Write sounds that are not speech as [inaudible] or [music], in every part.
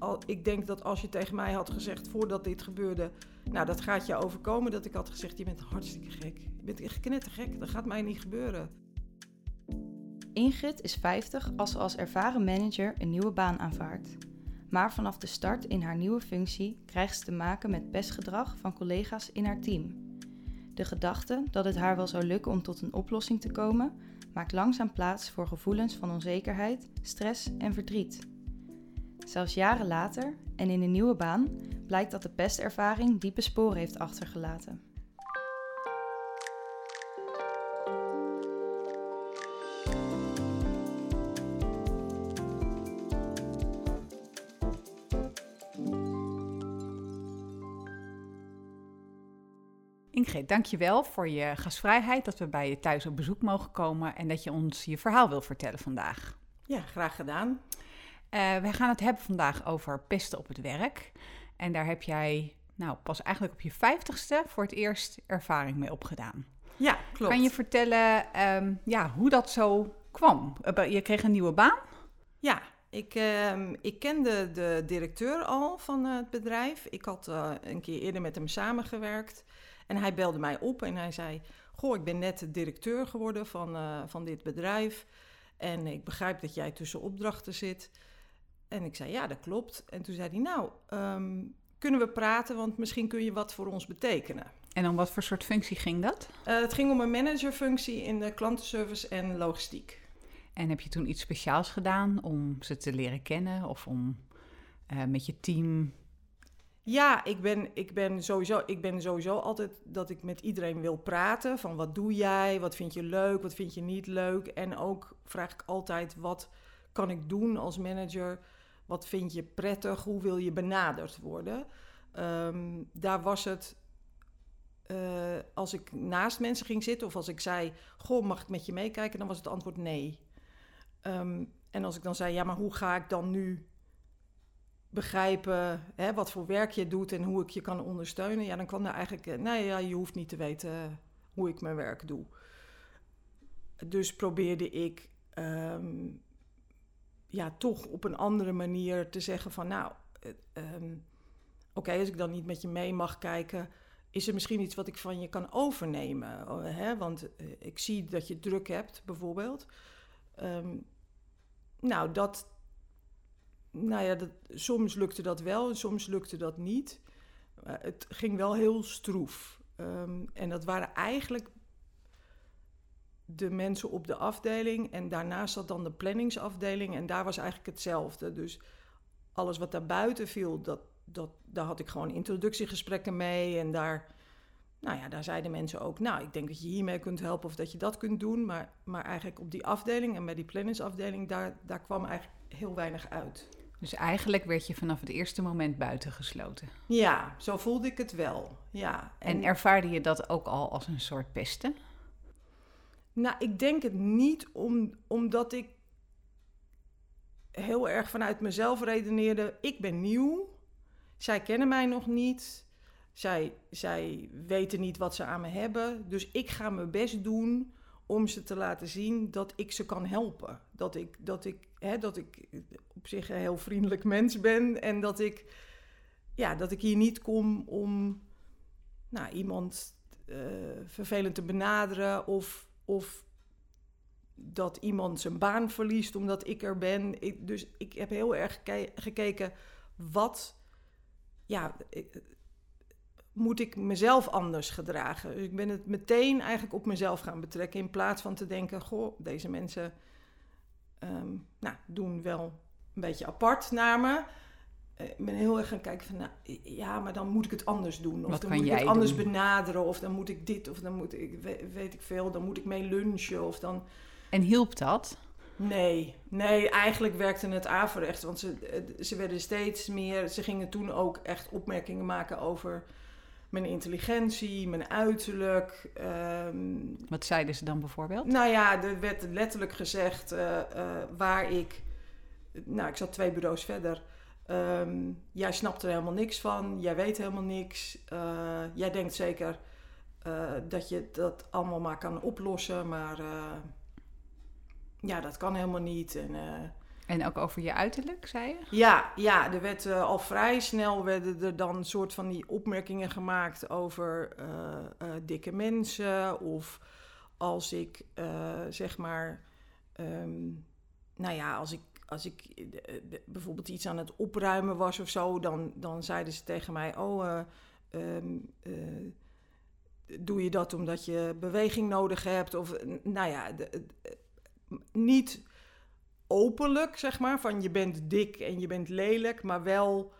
al, ik denk dat als je tegen mij had gezegd voordat dit gebeurde, nou dat gaat je overkomen, dat ik had gezegd, je bent hartstikke gek. Je bent echt knettergek, dat gaat mij niet gebeuren. Ingrid is 50 als ze als ervaren manager een nieuwe baan aanvaardt. Maar vanaf de start in haar nieuwe functie krijgt ze te maken met pestgedrag van collega's in haar team. De gedachte dat het haar wel zou lukken om tot een oplossing te komen, maakt langzaam plaats voor gevoelens van onzekerheid, stress en verdriet. Zelfs jaren later en in een nieuwe baan blijkt dat de pestervaring diepe sporen heeft achtergelaten. Ingrid, dankjewel voor je gastvrijheid, dat we bij je thuis op bezoek mogen komen en dat je ons je verhaal wil vertellen vandaag. Ja, graag gedaan. Uh, we gaan het hebben vandaag over pesten op het werk. En daar heb jij nou, pas eigenlijk op je vijftigste voor het eerst ervaring mee opgedaan. Ja, klopt. Kan je vertellen um, ja, hoe dat zo kwam? Eh, je kreeg een nieuwe baan? Ja, ik, uh, ik kende de directeur al van het bedrijf. Ik had uh, een keer eerder met hem samengewerkt. En hij belde mij op en hij zei: Goh, ik ben net directeur geworden van, uh, van dit bedrijf. En ik begrijp dat jij tussen opdrachten zit. En ik zei: Ja, dat klopt. En toen zei hij: Nou, um, kunnen we praten, want misschien kun je wat voor ons betekenen. En om wat voor soort functie ging dat? Uh, het ging om een managerfunctie in de klantenservice en logistiek. En heb je toen iets speciaals gedaan om ze te leren kennen of om uh, met je team ja, ik ben, ik, ben sowieso, ik ben sowieso altijd dat ik met iedereen wil praten. Van wat doe jij? Wat vind je leuk? Wat vind je niet leuk? En ook vraag ik altijd wat kan ik doen als manager? Wat vind je prettig? Hoe wil je benaderd worden? Um, daar was het. Uh, als ik naast mensen ging zitten of als ik zei: Goh, mag ik met je meekijken? Dan was het antwoord nee. Um, en als ik dan zei: Ja, maar hoe ga ik dan nu begrijpen hè, wat voor werk je doet en hoe ik je kan ondersteunen, ja, dan kwam daar eigenlijk, eh, nou ja, je hoeft niet te weten hoe ik mijn werk doe. Dus probeerde ik um, ja, toch op een andere manier te zeggen van, nou, um, oké, okay, als ik dan niet met je mee mag kijken, is er misschien iets wat ik van je kan overnemen? Hè? Want uh, ik zie dat je druk hebt, bijvoorbeeld. Um, nou, dat, nou ja, dat, soms lukte dat wel en soms lukte dat niet. Het ging wel heel stroef. Um, en dat waren eigenlijk de mensen op de afdeling. En daarnaast zat dan de planningsafdeling. En daar was eigenlijk hetzelfde. Dus alles wat daar buiten viel, dat, dat, daar had ik gewoon introductiegesprekken mee. En daar, nou ja, daar zeiden mensen ook... nou, ik denk dat je hiermee kunt helpen of dat je dat kunt doen. Maar, maar eigenlijk op die afdeling en bij die planningsafdeling... daar, daar kwam eigenlijk heel weinig uit. Dus eigenlijk werd je vanaf het eerste moment buitengesloten. Ja, zo voelde ik het wel. Ja. En, en ervaarde je dat ook al als een soort pesten? Nou, ik denk het niet om, omdat ik heel erg vanuit mezelf redeneerde. Ik ben nieuw. Zij kennen mij nog niet. Zij, zij weten niet wat ze aan me hebben. Dus ik ga mijn best doen om ze te laten zien dat ik ze kan helpen. Dat ik, dat ik, hè, dat ik op zich een heel vriendelijk mens ben en dat ik, ja, dat ik hier niet kom om nou, iemand uh, vervelend te benaderen of, of dat iemand zijn baan verliest omdat ik er ben. Dus ik heb heel erg gekeken wat, ja, moet ik mezelf anders gedragen. Dus ik ben het meteen eigenlijk op mezelf gaan betrekken. In plaats van te denken, goh, deze mensen um, nou, doen wel een beetje apart naar me. Eh, ik ben heel erg gaan kijken van, nou, ja, maar dan moet ik het anders doen. Of Wat dan moet ik het anders doen? benaderen. Of dan moet ik dit, of dan moet ik, weet ik veel, dan moet ik mee lunchen. Of dan... En hielp dat? Nee, nee, eigenlijk werkte het averechts. Want ze, eh, ze werden steeds meer, ze gingen toen ook echt opmerkingen maken over mijn intelligentie, mijn uiterlijk. Um, Wat zeiden ze dan bijvoorbeeld? nou ja, er werd letterlijk gezegd uh, uh, waar ik. Nou, ik zat twee bureaus verder. Um, jij snapt er helemaal niks van. Jij weet helemaal niks. Uh, jij denkt zeker dat je dat allemaal maar kan oplossen. Maar ja, dat kan helemaal niet. En, En ook over je uiterlijk, zei je? Ja, ja er werd eh, al vrij snel werden er dan soort van die opmerkingen gemaakt over eh, eh, dikke mensen. Of als ik zeg maar, ehm, nou ja, als ik, als ik bijvoorbeeld iets aan het opruimen was of zo, dan, dan zeiden ze tegen mij: Oh, ehm, doe je dat omdat je beweging nodig hebt? Of nou ja, de, niet openlijk, zeg maar, van je bent dik en je bent lelijk, maar wel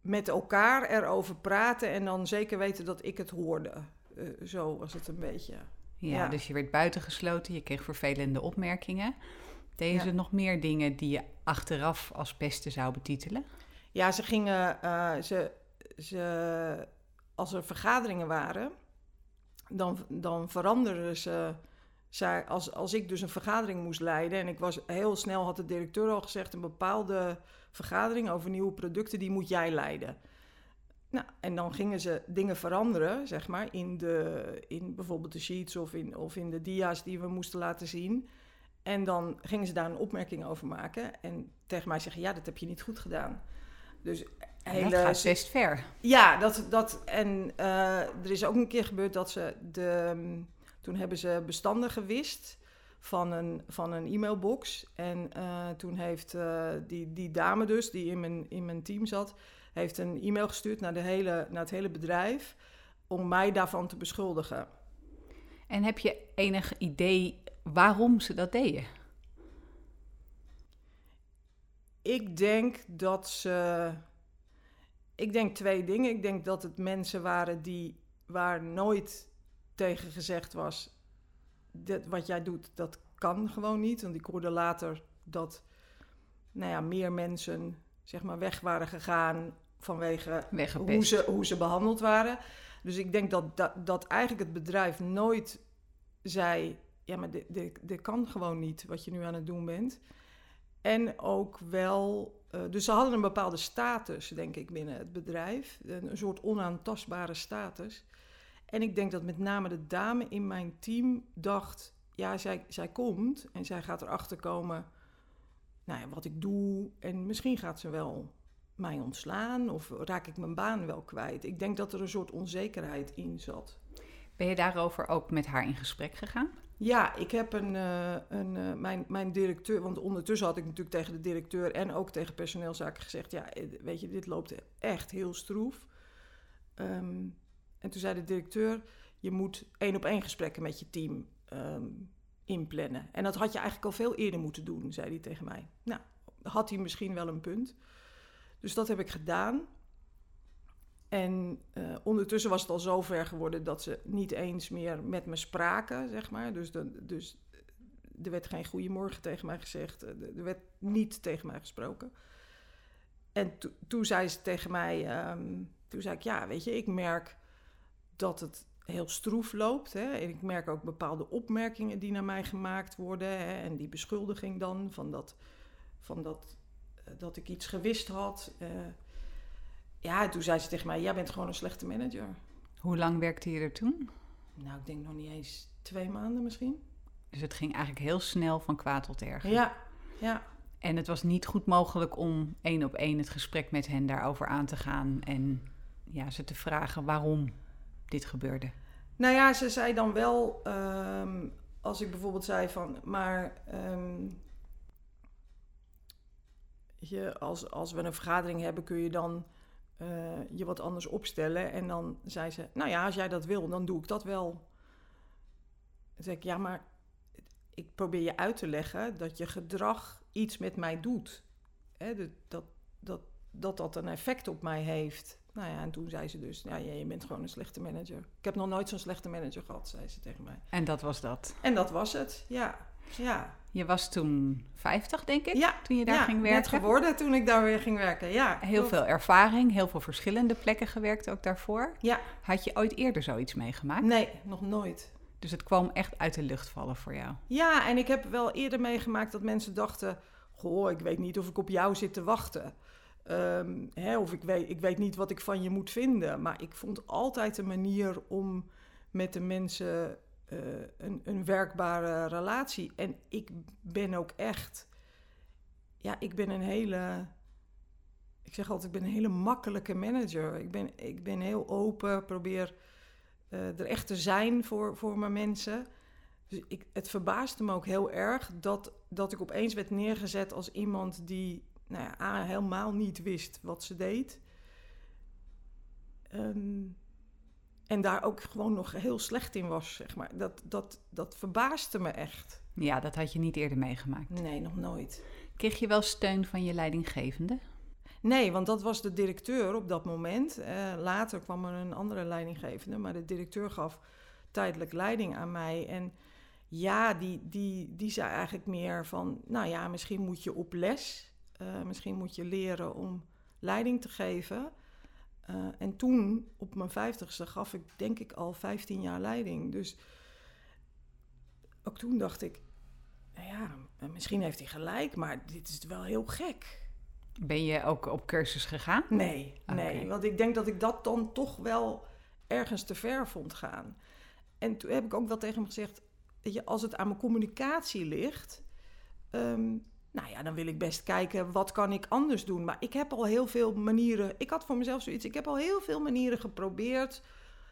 met elkaar erover praten en dan zeker weten dat ik het hoorde. Uh, zo was het een beetje. Ja, dus je werd buitengesloten, je kreeg vervelende opmerkingen. Deden ze nog meer dingen die je achteraf als pesten zou betitelen? Ja, ze gingen, uh, ze, ze, als er vergaderingen waren, dan, dan veranderden ze zij, als, als ik dus een vergadering moest leiden en ik was heel snel, had de directeur al gezegd, een bepaalde vergadering over nieuwe producten, die moet jij leiden. Nou, en dan gingen ze dingen veranderen, zeg maar, in, de, in bijvoorbeeld de sheets of in, of in de dia's die we moesten laten zien. En dan gingen ze daar een opmerking over maken en tegen mij zeggen, ja, dat heb je niet goed gedaan. Dus hele, dat gaat best ver. Ja, dat, dat, en uh, er is ook een keer gebeurd dat ze de toen hebben ze bestanden gewist van een, van een e-mailbox. En uh, toen heeft uh, die, die dame dus, die in mijn, in mijn team zat, heeft een e-mail gestuurd naar, de hele, naar het hele bedrijf om mij daarvan te beschuldigen. En heb je enig idee waarom ze dat deden? Ik denk dat ze. Ik denk twee dingen. Ik denk dat het mensen waren die waar nooit tegen gezegd was: dit, wat jij doet, dat kan gewoon niet. Want ik hoorde later dat nou ja, meer mensen zeg maar, weg waren gegaan vanwege hoe ze, hoe ze behandeld waren. Dus ik denk dat, dat, dat eigenlijk het bedrijf nooit zei: ja, maar dit, kan gewoon niet wat je nu aan het doen bent. En ook wel, uh, dus ze hadden een bepaalde status, denk ik, binnen het bedrijf. Een, een soort onaantastbare status. En ik denk dat met name de dame in mijn team dacht: ja, zij, zij komt en zij gaat erachter komen nou ja, wat ik doe. En misschien gaat ze wel mij ontslaan of raak ik mijn baan wel kwijt. Ik denk dat er een soort onzekerheid in zat. Ben je daarover ook met haar in gesprek gegaan? Ja, ik heb een, uh, een uh, mijn, mijn directeur, want ondertussen had ik natuurlijk tegen de directeur en ook tegen personeelszaken gezegd: ja, eh, weet je, dit loopt echt heel stroef. Um, en toen zei de directeur: Je moet één op één gesprekken met je team um, inplannen. En dat had je eigenlijk al veel eerder moeten doen, zei hij tegen mij. Nou, had hij misschien wel een punt. Dus dat heb ik gedaan. En uh, ondertussen was het al zo ver geworden dat ze niet eens meer met me spraken, zeg maar. Dus, dus er werd geen goeiemorgen tegen mij gezegd. Er werd niet tegen mij gesproken. En toen zei ze tegen mij, um, toen zei ik, ja, weet je, ik merk dat het heel stroef loopt. Hè. En ik merk ook bepaalde opmerkingen die naar mij gemaakt worden. Hè. En die beschuldiging dan van dat, van dat, eh, dat ik iets gewist had. Uh, ja, toen zei ze tegen mij: Jij bent gewoon een slechte manager. Hoe lang werkte je er toen? Nou, ik denk nog niet eens twee maanden misschien. Dus het ging eigenlijk heel snel van kwaad tot erg. Ja, ja. En het was niet goed mogelijk om één op één het gesprek met hen daarover aan te gaan en ja, ze te vragen waarom dit gebeurde? Nou ja, ze zei dan wel, ehm, als ik bijvoorbeeld zei van, maar ehm, je, als, als we een vergadering hebben, kun je dan uh, je wat anders opstellen. En dan zei ze, nou ja, als jij dat wil, dan doe ik dat wel. Dan zeg ik, ja, maar ik probeer je uit te leggen dat je gedrag iets met mij doet. Hè, dat, dat, dat, dat dat een effect op mij heeft. Nou ja, en toen zei ze dus, ja, je bent gewoon een slechte manager. Ik heb nog nooit zo'n slechte manager gehad, zei ze tegen mij. En dat was dat? En dat was het, ja. ja. Je was toen 50, denk ik, ja, toen je daar ging werken? net geworden toen ik daar weer ging werken, ja. Heel veel ervaring, heel veel verschillende plekken gewerkt ook daarvoor. Ja. Had je ooit eerder zoiets meegemaakt? Nee, nog nooit. Dus het kwam echt uit de lucht vallen voor jou? Ja, en ik heb wel eerder meegemaakt dat mensen dachten... goh, ik weet niet of ik op jou zit te wachten... Ehm, hè, of ik weet, ik weet niet wat ik van je moet vinden. Maar ik vond altijd een manier om met de mensen een, een werkbare relatie. En ik ben ook echt ja, ik ben een hele. Ik zeg altijd, ik ben een hele makkelijke manager. Ik ben, ik ben heel open, probeer eh, er echt te zijn voor, voor mijn mensen. Dus ik, het verbaasde me ook heel erg dat, dat ik opeens werd neergezet als iemand die nou ja, helemaal niet wist wat ze deed. Ehm, en daar ook gewoon nog heel slecht in was, zeg maar. Dat, dat, dat verbaasde me echt. Ja, dat had je niet eerder meegemaakt. Nee, nog nooit. Kreeg je wel steun van je leidinggevende? Nee, want dat was de directeur op dat moment. Uh, later kwam er een andere leidinggevende, maar de directeur gaf tijdelijk leiding aan mij. En ja, die, die, die zei eigenlijk meer van, nou ja, misschien moet je op les. Uh, misschien moet je leren om leiding te geven. Uh, en toen, op mijn vijftigste, gaf ik denk ik al 15 jaar leiding. Dus ook toen dacht ik, nou ja, misschien heeft hij gelijk, maar dit is wel heel gek. Ben je ook op cursus gegaan? Nee, nee. Want ik denk dat ik dat dan toch wel ergens te ver vond gaan. En toen heb ik ook wel tegen hem gezegd: je, als het aan mijn communicatie ligt, ehm, nou ja, dan wil ik best kijken wat kan ik anders doen. Maar ik heb al heel veel manieren. Ik had voor mezelf zoiets. Ik heb al heel veel manieren geprobeerd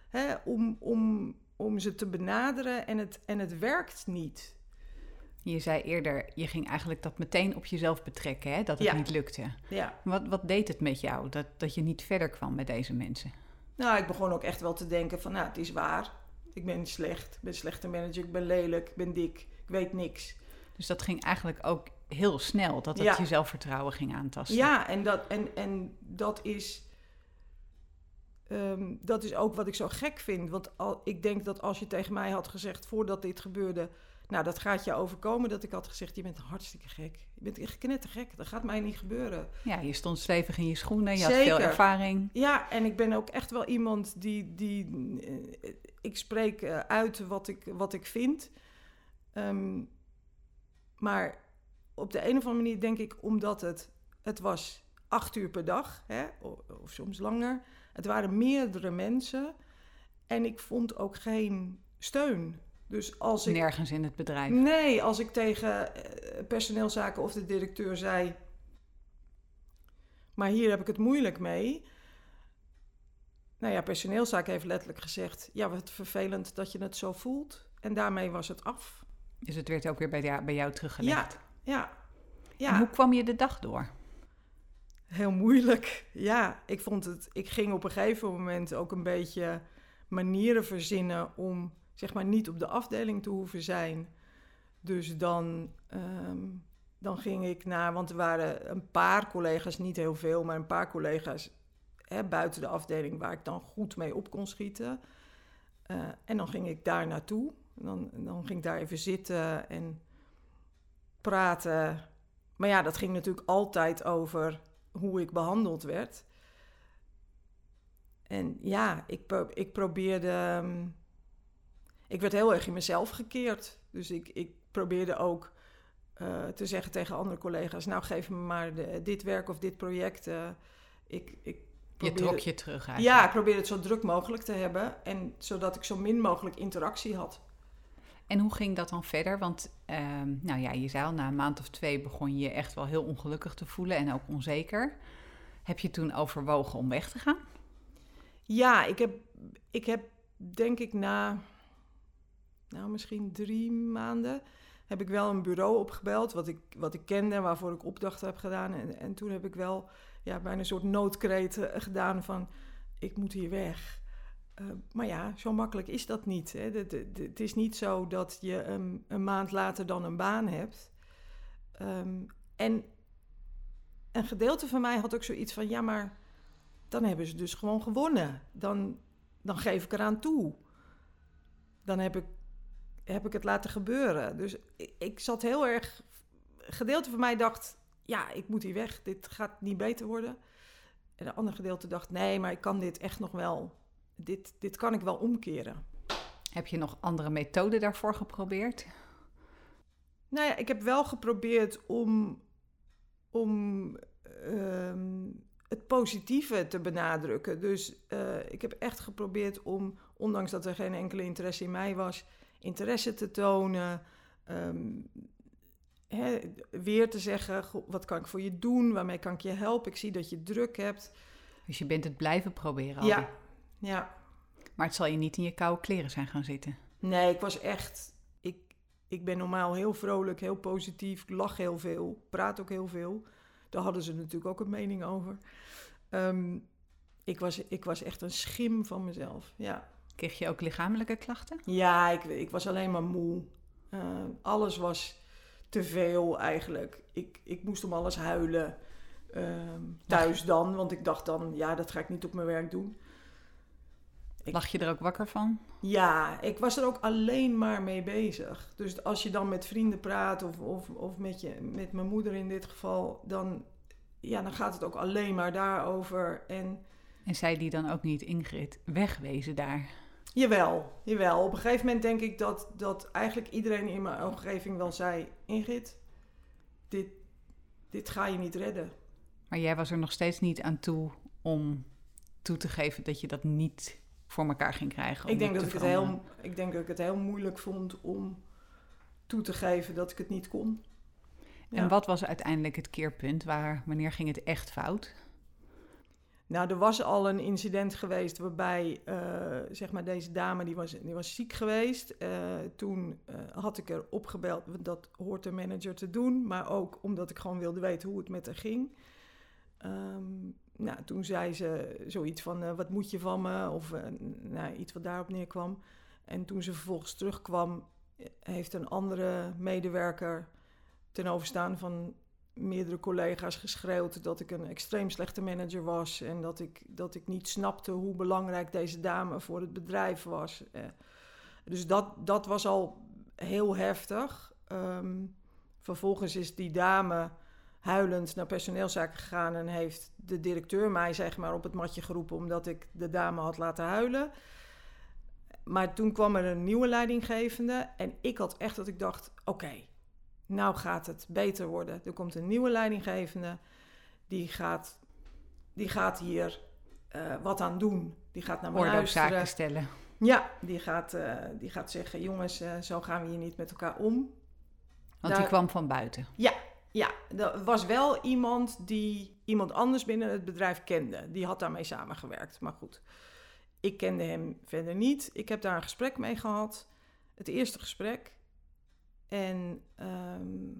hè, om, om, om ze te benaderen en het, en het werkt niet. Je zei eerder, je ging eigenlijk dat meteen op jezelf betrekken, hè? dat het niet lukte. Ja. Wat, wat deed het met jou, dat, dat je niet verder kwam met deze mensen? Nou, ik begon ook echt wel te denken van, nou, het is waar. Ik ben slecht, ik ben een slechte manager, ik ben lelijk, ik ben dik, ik weet niks. Dus dat ging eigenlijk ook heel snel, dat het je zelfvertrouwen ging aantasten. Ja, en dat, en, en dat is... Um, dat is ook wat ik zo gek vind. Want al, ik denk dat als je tegen mij had gezegd voordat dit gebeurde nou, dat gaat je overkomen dat ik had gezegd, je bent hartstikke gek. Je bent echt knettergek, dat gaat mij niet gebeuren. Ja, je stond stevig in je schoenen, je had veel ervaring. Ja, en ik ben ook echt wel iemand die... die uh, ik spreek uh, uit wat ik, wat ik vind. Um, maar op de een of andere manier denk ik, omdat het... Het was acht uur per dag, hè, of, of soms langer. Het waren meerdere mensen. En ik vond ook geen steun. Dus als ik, Nergens in het bedrijf? Nee, als ik tegen uh, personeelszaken of de directeur zei... maar hier heb ik het moeilijk mee... Nou ja, personeelszaken heeft letterlijk gezegd... ja, wat vervelend dat je het zo voelt. En daarmee was het af. Dus het werd ook weer bij jou, bij jou teruggelegd? Ja, ja. ja. En hoe kwam je de dag door? Heel moeilijk, ja. Ik vond het... Ik ging op een gegeven moment ook een beetje manieren verzinnen om zeg maar niet op de afdeling te hoeven zijn. Dus dan, ehm, dan ging ik naar, want er waren een paar collega's, niet heel veel, maar een paar collega's hè, buiten de afdeling waar ik dan goed mee op kon schieten. Uh, en dan ging ik daar naartoe. Dan, dan ging ik daar even zitten en praten. Maar ja, dat ging natuurlijk altijd over hoe ik behandeld werd. En ja, ik, ik probeerde. Um, ik werd heel erg in mezelf gekeerd. Dus ik, ik probeerde ook uh, te zeggen tegen andere collega's: Nou, geef me maar de, dit werk of dit project. Uh, ik, ik probeerde, je trok je terug eigenlijk. Ja, ik probeerde het zo druk mogelijk te hebben. En zodat ik zo min mogelijk interactie had. En hoe ging dat dan verder? Want uh, nou ja, je zei al, na een maand of twee begon je echt wel heel ongelukkig te voelen en ook onzeker. Heb je toen overwogen om weg te gaan? Ja, ik heb, ik heb denk ik na nou, misschien drie maanden, heb ik wel een bureau opgebeld, wat ik, wat ik kende en waarvoor ik opdrachten heb gedaan. En, en toen heb ik wel ja, bijna een soort noodkreet uh, gedaan van, ik moet hier weg. Uh, maar ja, zo makkelijk is dat niet. Hè. Het is niet zo dat je um, een maand later dan een baan hebt. Um, en een gedeelte van mij had ook zoiets van, ja, maar dan hebben ze dus gewoon gewonnen. Dan, dan geef ik eraan toe. Dan heb ik heb ik het laten gebeuren. Dus ik, ik zat heel erg. Gedeelte van mij dacht: ja, ik moet hier weg. Dit gaat niet beter worden. En de andere gedeelte dacht: nee, maar ik kan dit echt nog wel. Dit, dit kan ik wel omkeren. Heb je nog andere methoden daarvoor geprobeerd? Nou ja, ik heb wel geprobeerd om, om um, het positieve te benadrukken. Dus uh, ik heb echt geprobeerd om, ondanks dat er geen enkele interesse in mij was, interesse te tonen. Um, hè, weer te zeggen, "Goh, wat kan ik voor je doen? Waarmee kan ik je helpen? Ik zie dat je druk hebt. Dus je bent het blijven proberen. Ja. Ja. Maar het zal je niet in je koude kleren zijn gaan zitten. Nee, ik was echt... Ik, ik ben normaal heel vrolijk, heel positief, ik lach heel veel, praat ook heel veel. Daar hadden ze natuurlijk ook een mening over. Ehm, ik, was, ik was echt een schim van mezelf, ja. Kreeg je ook lichamelijke klachten? Ja, ik, ik was alleen maar moe. Eh, alles was te veel eigenlijk. Ik, ik moest om alles huilen. Ehm, thuis dan, want ik dacht dan, ja, dat ga ik niet op mijn werk doen. Ik- Lag je er ook wakker van? Ja, ik was er ook alleen maar mee bezig. Dus als je dan met vrienden praat, of, of, of met, je, met mijn moeder in dit geval, dan, ja, dan gaat het ook alleen maar daarover. En En zei die dan ook niet, Ingrid, wegwezen daar? Jawel, jawel. Op een gegeven moment denk ik dat, dat eigenlijk iedereen in mijn omgeving wel zei... Ingrid, dit, dit ga je niet redden. Maar jij was er nog steeds niet aan toe om toe te geven dat je dat niet voor elkaar ging krijgen. Ik denk, dat ik, het heel, ik denk dat ik het heel moeilijk vond om toe te geven dat ik het niet kon. Ja. En wat was uiteindelijk het keerpunt? Waar, wanneer ging het echt fout? Nou, er was al een incident geweest waarbij, eh, zeg maar, deze dame die was, die was ziek geweest. Eh, toen eh, had ik er opgebeld, want dat hoort de manager te doen. Maar ook omdat ik gewoon wilde weten hoe het met haar ging. Ehm, nou, toen zei ze zoiets van, eh, wat moet je van me? Of eh, nou, iets wat daarop neerkwam. En toen ze vervolgens terugkwam, eh, heeft een andere medewerker ten overstaan van meerdere collega's geschreeuwd dat ik een extreem slechte manager was en dat ik, dat ik niet snapte hoe belangrijk deze dame voor het bedrijf was. Dus dat, dat was al heel heftig. Ehm, vervolgens is die dame huilend naar personeelszaken gegaan en heeft de directeur mij zeg maar op het matje geroepen omdat ik de dame had laten huilen. Maar toen kwam er een nieuwe leidinggevende en ik had echt dat ik dacht, oké, nou gaat het beter worden. Er komt een nieuwe leidinggevende, die gaat, die gaat hier eh, wat aan doen. Die gaat naar me Orde luisteren. zaken stellen. Ja, die gaat, eh, die gaat zeggen, jongens, eh, zo gaan we hier niet met elkaar om. Want Daar- die kwam van buiten. Ja, er was wel iemand die iemand anders binnen het bedrijf kende. Die had daarmee samengewerkt. Maar goed, ik kende hem verder niet. Ik heb daar een gesprek mee gehad. Het eerste gesprek. En ehm,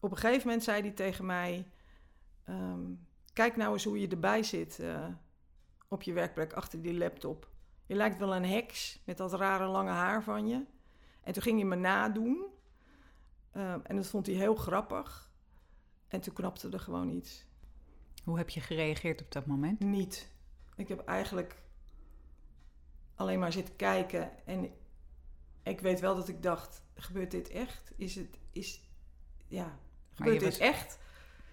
op een gegeven moment zei hij tegen mij... ehm, kijk nou eens hoe je erbij zit eh, op je werkplek achter die laptop. Je lijkt wel een heks met dat rare lange haar van je. En toen ging hij me nadoen... Ehm, en dat vond hij heel grappig. En toen knapte er gewoon iets. Hoe heb je gereageerd op dat moment? Niet. Ik heb eigenlijk alleen maar zitten kijken. En ik weet wel dat ik dacht, gebeurt dit echt? Is het, is, ja, gebeurt dit was- echt?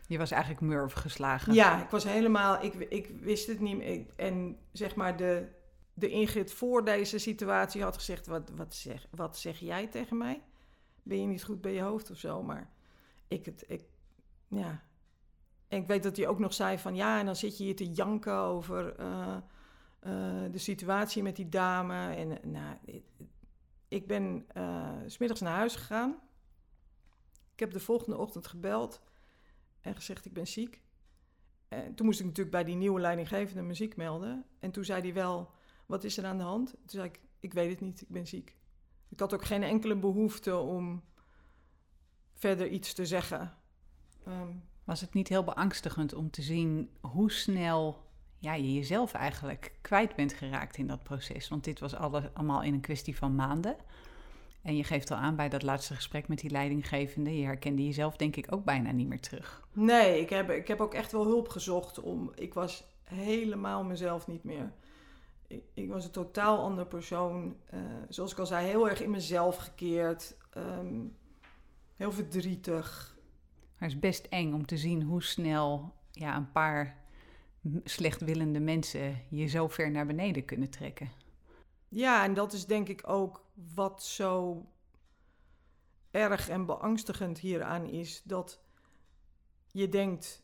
Je was eigenlijk murf geslagen. Ja, ik was helemaal, ik, ik wist het niet meer. Ik- En zeg maar, de, de Ingrid voor deze situatie had gezegd, wat, wat, zeg, wat zeg jij tegen mij? Ben je niet goed bij je hoofd of zo? Maar ik, het, ik, ja. En ik weet dat hij ook nog zei van, ja, en dan zit je hier te janken over eh, eh, de situatie met die dame. En eh, nou, ik, ben s smiddags naar huis gegaan. Ik heb de volgende ochtend gebeld en gezegd, ik ben ziek. En toen moest ik natuurlijk bij die nieuwe leidinggevende me ziek melden. En toen zei hij wel, wat is er aan de hand? Toen zei ik, ik weet het niet, ik ben ziek. Ik had ook geen enkele behoefte om verder iets te zeggen. Ehm, Was het niet heel beangstigend om te zien hoe snel ja, je jezelf eigenlijk kwijt bent geraakt in dat proces? Want dit was alle, allemaal in een kwestie van maanden. En je geeft al aan bij dat laatste gesprek met die leidinggevende, je herkende jezelf denk ik ook bijna niet meer terug. nee, ik heb, ik heb ook echt wel hulp gezocht. Om, ik was helemaal mezelf niet meer. Ik, ik was een totaal ander persoon. Eh, zoals ik al zei, heel erg in mezelf gekeerd. Ehm, heel verdrietig. Maar het is best eng om te zien hoe snel ja, een paar slechtwillende mensen je zo ver naar beneden kunnen trekken. Ja, en dat is denk ik ook wat zo erg en beangstigend hieraan is. Dat je denkt,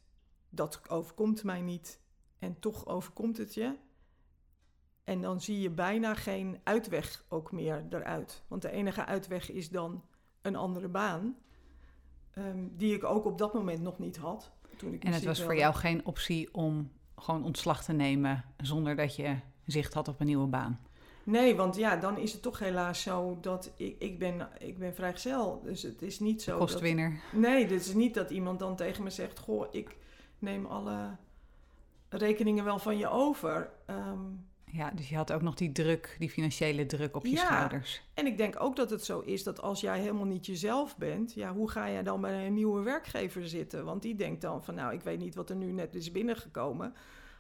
dat overkomt mij niet. En toch overkomt het je. En dan zie je bijna geen uitweg ook meer eruit. Want de enige uitweg is dan een andere baan. ehm, die ik ook op dat moment nog niet had. Toen ik En het was voor jou geen optie om gewoon ontslag te nemen zonder dat je zicht had op een nieuwe baan. Nee, want ja, dan is het toch helaas zo dat ik, ik, ben, ik ben vrijgezel. Dus het is niet zo. Dat, Kostwinner. nee, het is niet dat iemand dan tegen me zegt: Goh, ik neem alle rekeningen wel van je over. Ehm, Ja, dus je had ook nog die druk, die financiële druk op je Ja. schouders. en ik denk ook dat het zo is dat als jij helemaal niet jezelf bent, ja, hoe ga jij dan bij een nieuwe werkgever zitten? Want die denkt dan van, nou, ik weet niet wat er nu net is binnengekomen,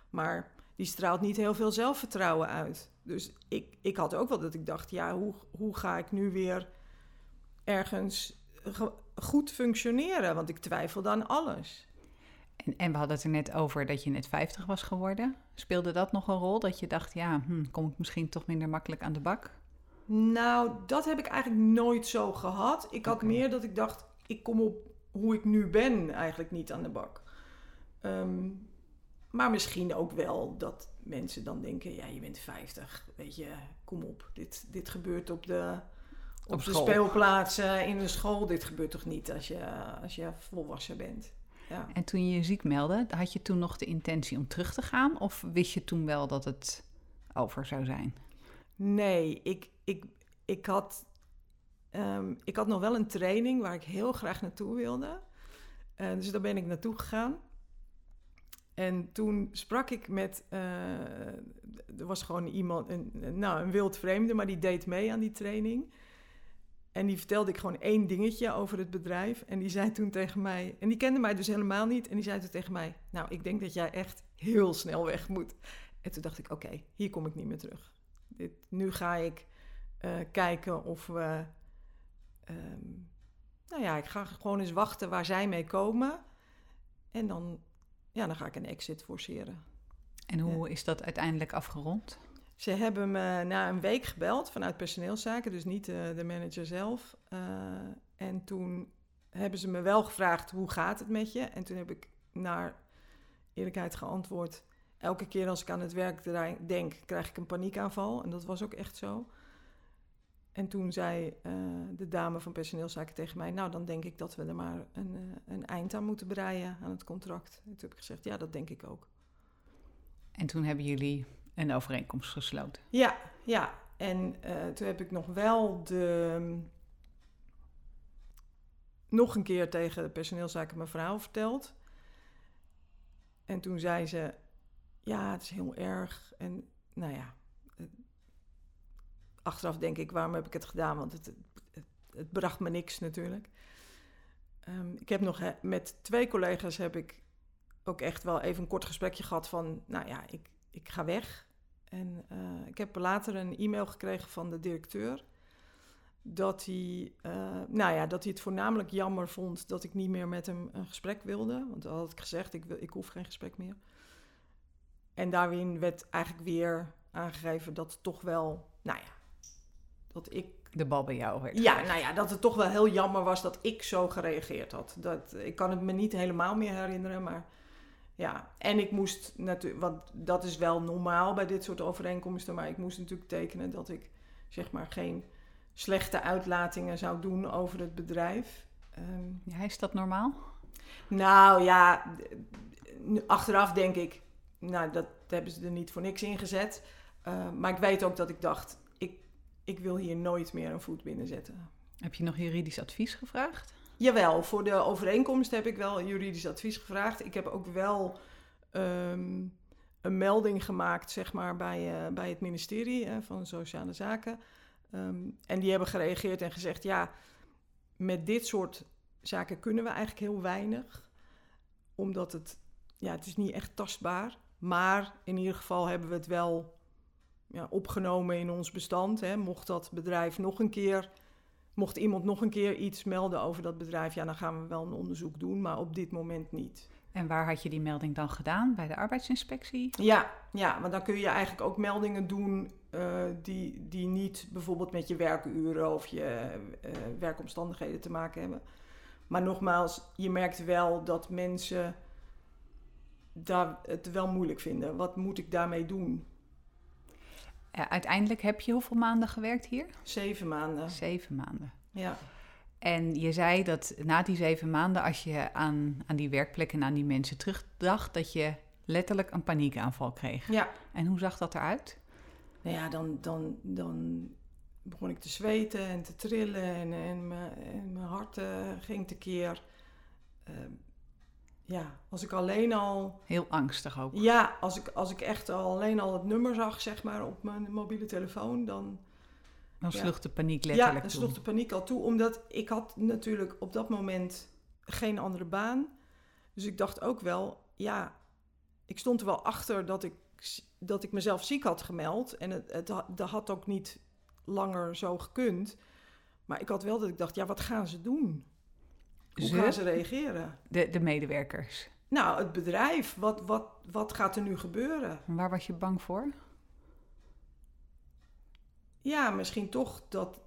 maar die straalt niet heel veel zelfvertrouwen uit. Dus ik, ik had ook wel dat ik dacht, ja, hoe, hoe ga ik nu weer ergens ge- goed functioneren? Want ik twijfelde aan alles. En, en we hadden het er net over dat je net 50 was geworden. Speelde dat nog een rol? Dat je dacht, ja, hm, kom ik misschien toch minder makkelijk aan de bak? Nou, dat heb ik eigenlijk nooit zo gehad. Ik had meer dat ik dacht, ik kom op hoe ik nu ben eigenlijk niet aan de bak. Ehm, maar misschien ook wel dat mensen dan denken, ja, je bent 50, weet je, kom op. Dit, dit gebeurt op de, op Op de speelplaats, in de school. Dit gebeurt toch niet als je, als je volwassen bent. Ja. En toen je je ziek meldde, had je toen nog de intentie om terug te gaan? Of wist je toen wel dat het over zou zijn? Nee, ik, ik, ik, had, ehm, ik had nog wel een training waar ik heel graag naartoe wilde. Eh, dus daar ben ik naartoe gegaan. En toen sprak ik met, eh, er was gewoon iemand, een, nou, een wild vreemde, maar die deed mee aan die training. En die vertelde ik gewoon één dingetje over het bedrijf. En die zei toen tegen mij, en die kende mij dus helemaal niet. En die zei toen tegen mij, nou, ik denk dat jij echt heel snel weg moet. En toen dacht ik, oké, hier kom ik niet meer terug. Dit, nu ga ik eh, kijken of we. ehm, nou ja, ik ga gewoon eens wachten waar zij mee komen. En dan, ja, dan ga ik een exit forceren. En hoe is dat uiteindelijk afgerond? Ze hebben me na een week gebeld vanuit personeelszaken, dus niet eh, de manager zelf. Eh, en toen hebben ze me wel gevraagd: hoe gaat het met je? En toen heb ik naar eerlijkheid geantwoord: elke keer als ik aan het werk denk, krijg ik een paniekaanval. En dat was ook echt zo. En toen zei eh, de dame van personeelszaken tegen mij: Nou, dan denk ik dat we er maar een, een eind aan moeten breien aan het contract. En toen heb ik gezegd: Ja, dat denk ik ook. En toen hebben jullie een overeenkomst gesloten. Ja, ja. En eh, toen heb ik nog wel de. nog een keer tegen de personeelszaken verhaal verteld. En toen zei ze: Ja, het is heel erg. En nou ja. achteraf denk ik: waarom heb ik het gedaan? Want het, het, bracht me niks natuurlijk. Ehm, ik heb nog met twee collega's heb ik ook echt wel even een kort gesprekje gehad van, nou ja, ik, ik ga weg. En eh, ik heb later een e-mail gekregen van de directeur. Dat hij, eh, nou ja, dat hij het voornamelijk jammer vond dat ik niet meer met hem een gesprek wilde. Want dan had ik gezegd, ik, wil, ik hoef geen gesprek meer. En daarin werd eigenlijk weer aangegeven dat het toch wel, nou ja, dat ik De bal bij jou werd. ja, nou ja, dat het toch wel heel jammer was dat ik zo gereageerd had. Dat, ik kan het me niet helemaal meer herinneren, maar ja. En ik moest natuurlijk, want dat is wel normaal bij dit soort overeenkomsten, maar ik moest natuurlijk tekenen dat ik zeg maar geen slechte uitlatingen zou doen over het bedrijf. Ehm, Ja, is dat normaal? nou ja, achteraf denk ik, nou dat hebben ze er niet voor niks in gezet. Eh, maar ik weet ook dat ik dacht, ik, ik wil hier nooit meer een voet binnen zetten. Heb je nog juridisch advies gevraagd? Jawel, voor de overeenkomst heb ik wel juridisch advies gevraagd. Ik heb ook wel ehm, een melding gemaakt, zeg maar, bij, eh, bij het ministerie eh, van Sociale Zaken. Ehm, en die hebben gereageerd en gezegd: ja, met dit soort zaken kunnen we eigenlijk heel weinig. Omdat het, ja, het is niet echt tastbaar. Maar in ieder geval hebben we het wel ja, opgenomen in ons bestand. Hè. Mocht dat bedrijf nog een keer Mocht iemand nog een keer iets melden over dat bedrijf, ja, dan gaan we wel een onderzoek doen, maar op dit moment niet. En waar had je die melding dan gedaan? Bij de arbeidsinspectie? Ja, ja want dan kun je eigenlijk ook meldingen doen eh, die, die niet bijvoorbeeld met je werkuren of je eh, werkomstandigheden te maken hebben. Maar nogmaals, je merkt wel dat mensen daar het wel moeilijk vinden. Wat moet ik daarmee doen? Uiteindelijk heb je hoeveel maanden gewerkt hier? Zeven maanden. Zeven maanden. Ja. En je zei dat na die zeven maanden, als je aan, aan die werkplek en aan die mensen terugdacht, dat je letterlijk een paniekaanval kreeg. Ja. En hoe zag dat eruit? Nou ja, dan, dan, dan begon ik te zweten en te trillen en, en, mijn, en mijn hart eh, ging tekeer. Uh, ja, als ik alleen al... Heel angstig ook. Ja, als ik, als ik echt al alleen al het nummer zag, zeg maar, op mijn mobiele telefoon, dan... Dan sloeg de paniek letterlijk Ja, dan sloeg de paniek al toe, omdat ik had natuurlijk op dat moment geen andere baan. Dus ik dacht ook wel, ja, ik stond er wel achter dat ik, dat ik mezelf ziek had gemeld. En het, het, dat had ook niet langer zo gekund. Maar ik had wel dat ik dacht, ja, wat gaan ze doen? Hoe Ze? gaan ze reageren? De, de medewerkers. Nou, het bedrijf, wat, wat, wat gaat er nu gebeuren? En waar was je bang voor? Ja, misschien toch dat,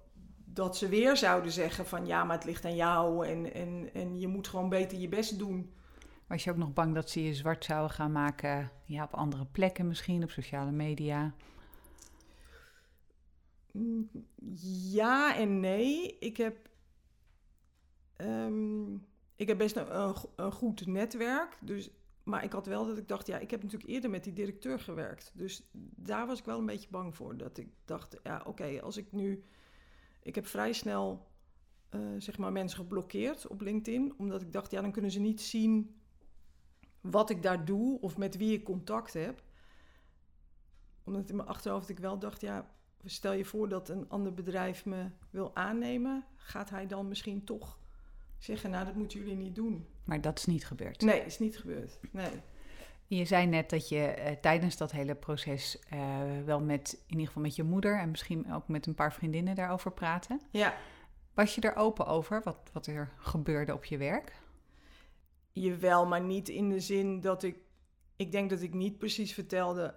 dat ze weer zouden zeggen van ja, maar het ligt aan jou en, en, en je moet gewoon beter je best doen. Was je ook nog bang dat ze je zwart zouden gaan maken ja, op andere plekken misschien, op sociale media? Mm, Ja en nee. Ik heb, ehm, ik heb best een, een, go- een goed netwerk. Dus, maar ik had wel dat ik dacht, ja, ik heb natuurlijk eerder met die directeur gewerkt. Dus daar was ik wel een beetje bang voor. Dat ik dacht, ja, oké, als ik nu... Ik heb vrij snel, eh, zeg maar, mensen geblokkeerd op LinkedIn. Omdat ik dacht, ja, dan kunnen ze niet zien wat ik daar doe of met wie ik contact heb. Omdat in mijn achterhoofd ik wel dacht, ja, stel je voor dat een ander bedrijf me wil aannemen, gaat hij dan misschien toch zeggen, nou dat moeten jullie niet doen. Maar dat is niet gebeurd. Nee, is niet gebeurd. Nee. Je zei net dat je eh, tijdens dat hele proces eh, wel met, in ieder geval met je moeder en misschien ook met een paar vriendinnen daarover praten. Ja, Was je er open over wat, wat er gebeurde op je werk? jawel, maar niet in de zin dat ik, ik denk dat ik niet precies vertelde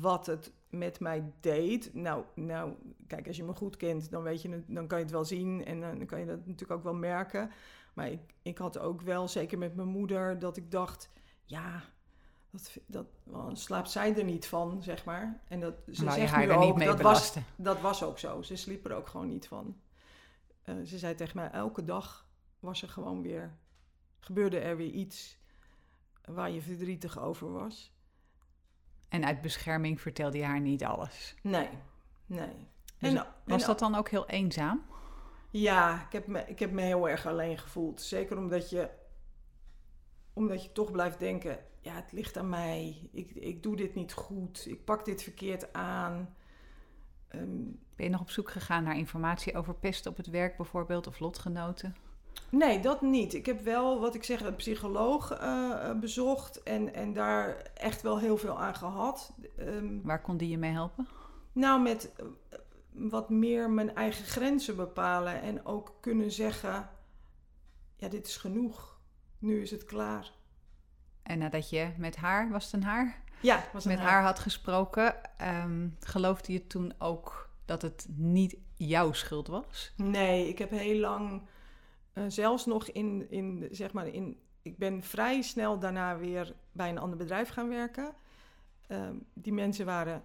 wat het met mij deed. Nou, nou, kijk, als je me goed kent, dan weet je het, dan kan je het wel zien en eh, dan kan je dat natuurlijk ook wel merken. Maar ik, ik had ook wel, zeker met mijn moeder, dat ik dacht, ja, dat, dat wel, slaapt zij er niet van, zeg maar. En dat ze zegt haar nu er ook, niet mee dat was, dat was ook zo. Ze sliep er ook gewoon niet van. Eh, ze zei tegen mij, elke dag was er gewoon weer, gebeurde er weer iets waar je verdrietig over was. En uit bescherming vertelde je haar niet alles. Nee, nee. Dus En- was en- dat dan ook heel eenzaam? Ja, ik heb, me, ik heb me heel erg alleen gevoeld. Zeker omdat je, omdat je toch blijft denken: ja, het ligt aan mij. Ik, ik doe dit niet goed. Ik pak dit verkeerd aan. Ehm, Ben je nog op zoek gegaan naar informatie over pest op het werk bijvoorbeeld of lotgenoten? Nee, dat niet. Ik heb wel, wat ik zeg, een psycholoog eh, eh, bezocht en, en daar echt wel heel veel aan gehad. Ehm, Waar kon die je mee helpen? Nou, met eh, wat meer mijn eigen grenzen bepalen en ook kunnen zeggen: ja, dit is genoeg. Nu is het klaar. En nadat je met haar, was het een haar? Ja, was een met haar had gesproken, ehm, geloofde je toen ook dat het niet jouw schuld was? Nee, ik heb heel lang, eh, zelfs nog in, in, zeg maar, in, ik ben vrij snel daarna weer bij een ander bedrijf gaan werken. Ehm, die mensen waren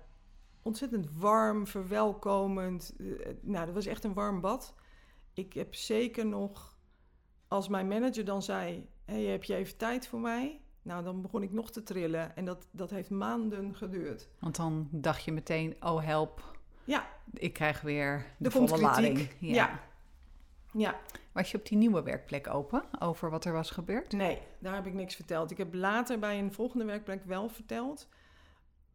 ontzettend warm, verwelkomend. Eh, nou, dat was echt een warm bad. Ik heb zeker nog, als mijn manager dan zei: hey, heb je even tijd voor mij? Nou, dan begon ik nog te trillen. En dat, dat heeft maanden geduurd. Want dan dacht je meteen, oh help, Ja, ik krijg weer de volle lading. Ja. Ja. Was je op die nieuwe werkplek open over wat er was gebeurd? Nee, daar heb ik niks verteld. Ik heb later bij een volgende werkplek wel verteld.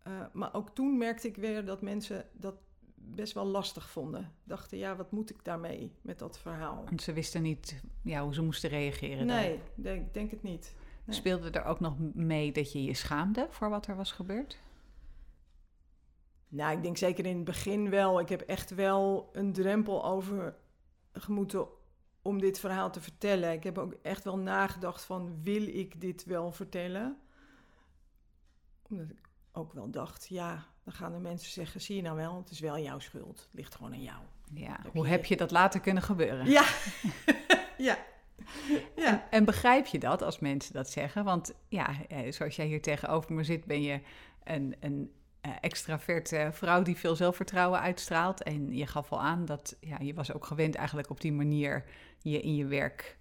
Eh, maar ook toen merkte ik weer dat mensen dat best wel lastig vonden. Dachten, ja, wat moet ik daarmee met dat verhaal? Want ze wisten niet ja, hoe ze moesten reageren. Nee, denk, denk het niet. nee. Speelde er ook nog mee dat je je schaamde voor wat er was gebeurd? Nou, ik denk zeker in het begin wel. Ik heb echt wel een drempel over gemoeten om dit verhaal te vertellen. Ik heb ook echt wel nagedacht van, wil ik dit wel vertellen? Omdat ik ook wel dacht, ja, dan gaan de mensen zeggen, zie je nou wel, het is wel jouw schuld. Het ligt gewoon aan jou. Ja, Heb hoe je- heb je dat later kunnen gebeuren? Ja, [laughs] ja, ja. En, en begrijp je dat als mensen dat zeggen? Want ja, eh, zoals jij hier tegenover me zit, ben je een, een extraverte vrouw die veel zelfvertrouwen uitstraalt. En je gaf al aan dat ja, je was ook gewend eigenlijk op die manier je in je werk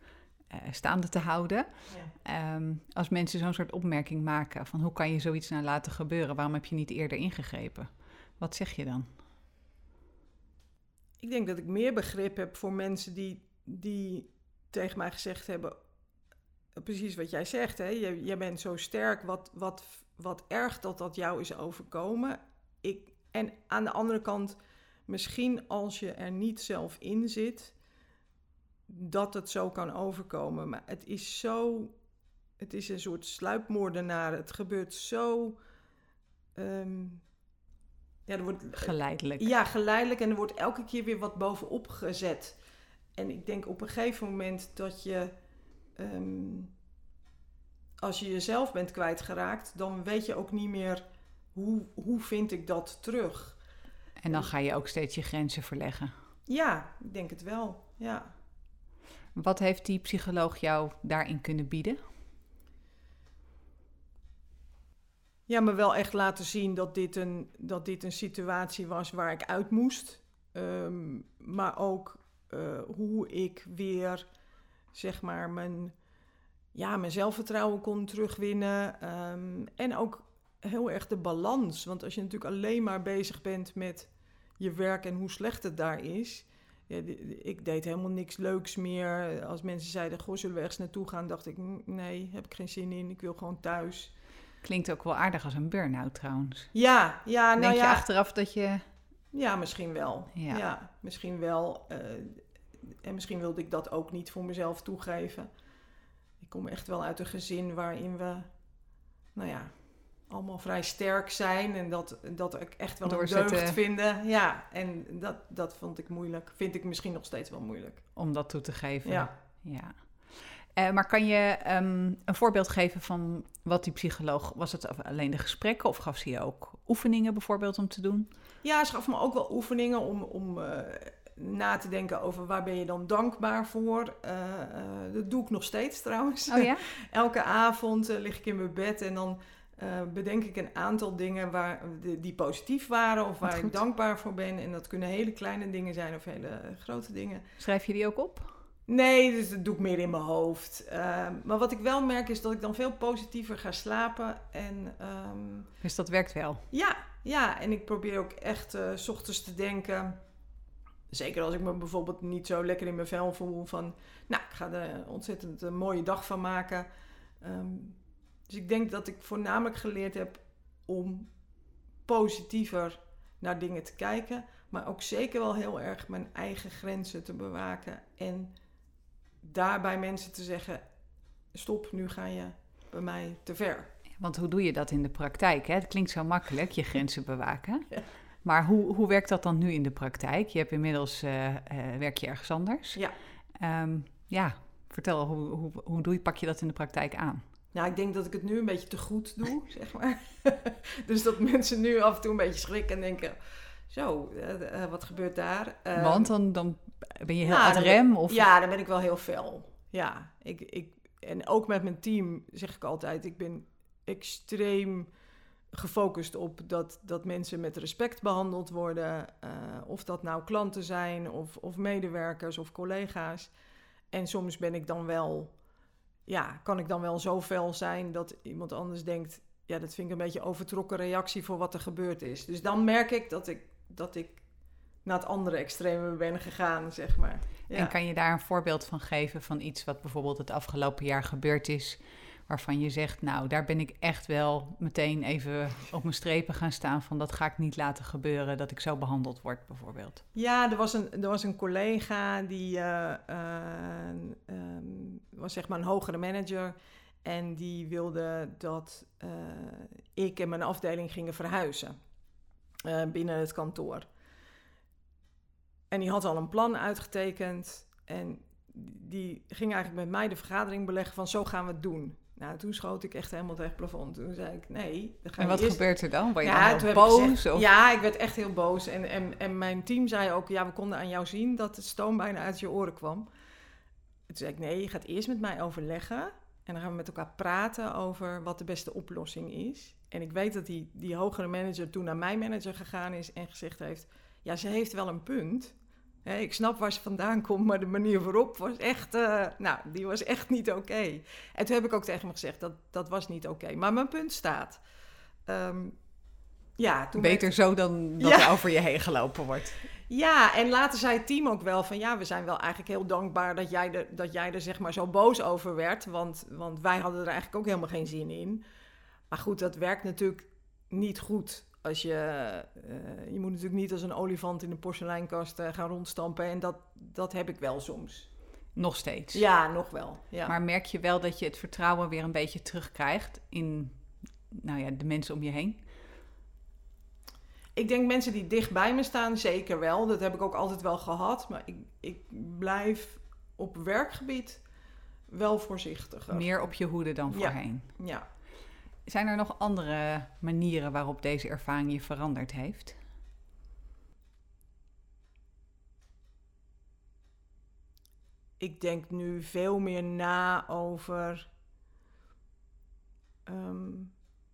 uh, staande te houden. Ja. Ehm, als mensen zo'n soort opmerking maken van hoe kan je zoiets nou laten gebeuren, waarom heb je niet eerder ingegrepen? Wat zeg je dan? Ik denk dat ik meer begrip heb voor mensen die, die tegen mij gezegd hebben, precies wat jij zegt, hè? Jij, jij bent zo sterk, wat, wat, wat erg dat dat jou is overkomen. Ik, en aan de andere kant, misschien als je er niet zelf in zit, dat het zo kan overkomen. Maar het is zo, het is een soort sluipmoordenaar. Het gebeurt zo. Ehm, ja, er wordt, geleidelijk. Ja, geleidelijk. En er wordt elke keer weer wat bovenop gezet. En ik denk op een gegeven moment dat je. Ehm, als je jezelf bent kwijtgeraakt, dan weet je ook niet meer hoe, hoe vind ik dat terug. En dan ga je ook steeds je grenzen verleggen. Ja, ik denk het wel. Ja. Wat heeft die psycholoog jou daarin kunnen bieden? Ja, me wel echt laten zien dat dit een, dat dit een situatie was waar ik uit moest. Ehm, maar ook uh, hoe ik weer, zeg maar, mijn, ja, mijn zelfvertrouwen kon terugwinnen. Um, en ook heel erg de balans. Want als je natuurlijk alleen maar bezig bent met je werk en hoe slecht het daar is. Ja, ik deed helemaal niks leuks meer. Als mensen zeiden, goh, zullen we ergens naartoe gaan? Dacht ik, nee, heb ik geen zin in. Ik wil gewoon thuis. Klinkt ook wel aardig als een burn-out trouwens. Ja, ja. Nou Denk je achteraf dat je... Ja, misschien wel. Ja, misschien wel. Uh, en misschien wilde ik dat ook niet voor mezelf toegeven. Ik kom echt wel uit een gezin waarin we, nou ja, allemaal vrij sterk zijn. En dat, dat ik echt wel een deugd vinden. Ja, en dat, dat vond ik moeilijk. Vind ik misschien nog steeds wel moeilijk. Om dat toe te geven. Ja. ja. Uh, maar kan je um, een voorbeeld geven van wat die psycholoog... Was het alleen de gesprekken of gaf ze je ook oefeningen bijvoorbeeld om te doen? Ja, ze gaf me ook wel oefeningen om... om uh, na te denken over waar ben je dan dankbaar voor. Uh, uh, dat doe ik nog steeds trouwens. Oh ja? [laughs] Elke avond uh, lig ik in mijn bed en dan bedenk ik een aantal dingen waar, die, die positief waren of waar ik dankbaar voor ben. En dat kunnen hele kleine dingen zijn of hele grote dingen. Schrijf je die ook op? Nee, dus dat doe ik meer in mijn hoofd. Ehm, maar wat ik wel merk is dat ik dan veel positiever ga slapen. En, um, dus dat werkt wel? Ja, ja, en ik probeer ook echt uh, s ochtends te denken. Zeker als ik me bijvoorbeeld niet zo lekker in mijn vel voel. Van, nou, ik ga er ontzettend een mooie dag van maken. Um, dus ik denk dat ik voornamelijk geleerd heb om positiever naar dingen te kijken. Maar ook zeker wel heel erg mijn eigen grenzen te bewaken. En daarbij mensen te zeggen: stop, nu ga je bij mij te ver. Want hoe doe je dat in de praktijk? Hè? Het klinkt zo makkelijk, je grenzen bewaken. Maar hoe, hoe werkt dat dan nu in de praktijk? Je hebt inmiddels, uh, uh, werk je ergens anders. Ja. Um, ja, vertel, hoe, hoe, hoe doe je, pak je dat in de praktijk aan? Nou, ik denk dat ik het nu een beetje te goed doe, [laughs] zeg maar. [laughs] dus dat mensen nu af en toe een beetje schrikken en denken... Zo, uh, wat gebeurt daar? Um, Want dan, dan ben je heel nou, ad rem? Of? Ja, dan ben ik wel heel fel. Ja, ik, ik, en ook met mijn team zeg ik altijd... ik ben extreem gefocust op dat, dat mensen met respect behandeld worden. Uh, of dat nou klanten zijn, of, of medewerkers of collega's. En soms ben ik dan wel, ja, kan ik dan wel zo fel zijn dat iemand anders denkt: ja, dat vind ik een beetje overtrokken reactie voor wat er gebeurd is. Dus dan merk ik dat ik, dat ik naar het andere extreme ben gegaan, zeg maar. Ja. En kan je daar een voorbeeld van geven van iets wat bijvoorbeeld het afgelopen jaar gebeurd is? Waarvan je zegt, nou, daar ben ik echt wel meteen even op mijn strepen gaan staan van dat ga ik niet laten gebeuren, dat ik zo behandeld word bijvoorbeeld? Ja, er was een, er was een collega die uh, uh, um, was zeg maar een hogere manager en die wilde dat uh, ik en mijn afdeling gingen verhuizen binnen het kantoor. En die had al een plan uitgetekend en die ging eigenlijk met mij de vergadering beleggen van zo gaan we het doen. Nou, toen schoot ik echt helemaal tegen het plafond. Toen zei ik, nee. Dan ga en wat gebeurt er dan? Word je ja, dan boos? Gezegd, of? Ja, ik werd echt heel boos. En, en, en mijn team zei ook, ja, we konden aan jou zien dat het stoom bijna uit je oren kwam. Toen zei ik, nee, je gaat eerst met mij overleggen. En dan gaan we met elkaar praten over wat de beste oplossing is. En ik weet dat die, die hogere manager toen naar mijn manager gegaan is en gezegd heeft: Ja, ze heeft wel een punt. Ik snap waar ze vandaan komt, maar de manier waarop was echt, eh, nou, die was echt niet oké. En toen heb ik ook tegen hem gezegd dat dat was niet oké. Maar mijn punt staat. Ehm, ja, toen Beter zo dan dat Ja. er over je heen gelopen wordt. ja, en later zei het team ook wel van ja, we zijn wel eigenlijk heel dankbaar dat jij er, dat jij er zeg maar zo boos over werd. Want, want wij hadden er eigenlijk ook helemaal geen zin in. Maar goed, dat werkt natuurlijk niet goed. Als je, eh, je moet natuurlijk niet als een olifant in een porseleinkast eh, gaan rondstampen. En dat, dat heb ik wel soms. Nog steeds. Ja, nog wel. Ja. Maar merk je wel dat je het vertrouwen weer een beetje terugkrijgt in nou ja, de mensen om je heen? Ik denk mensen die dicht bij me staan, zeker wel. Dat heb ik ook altijd wel gehad. Maar ik, ik blijf op werkgebied wel voorzichtiger. Meer op je hoede dan Ja. voorheen. Ja. Zijn er nog andere manieren waarop deze ervaring je veranderd heeft? ik denk nu veel meer na over. ehm,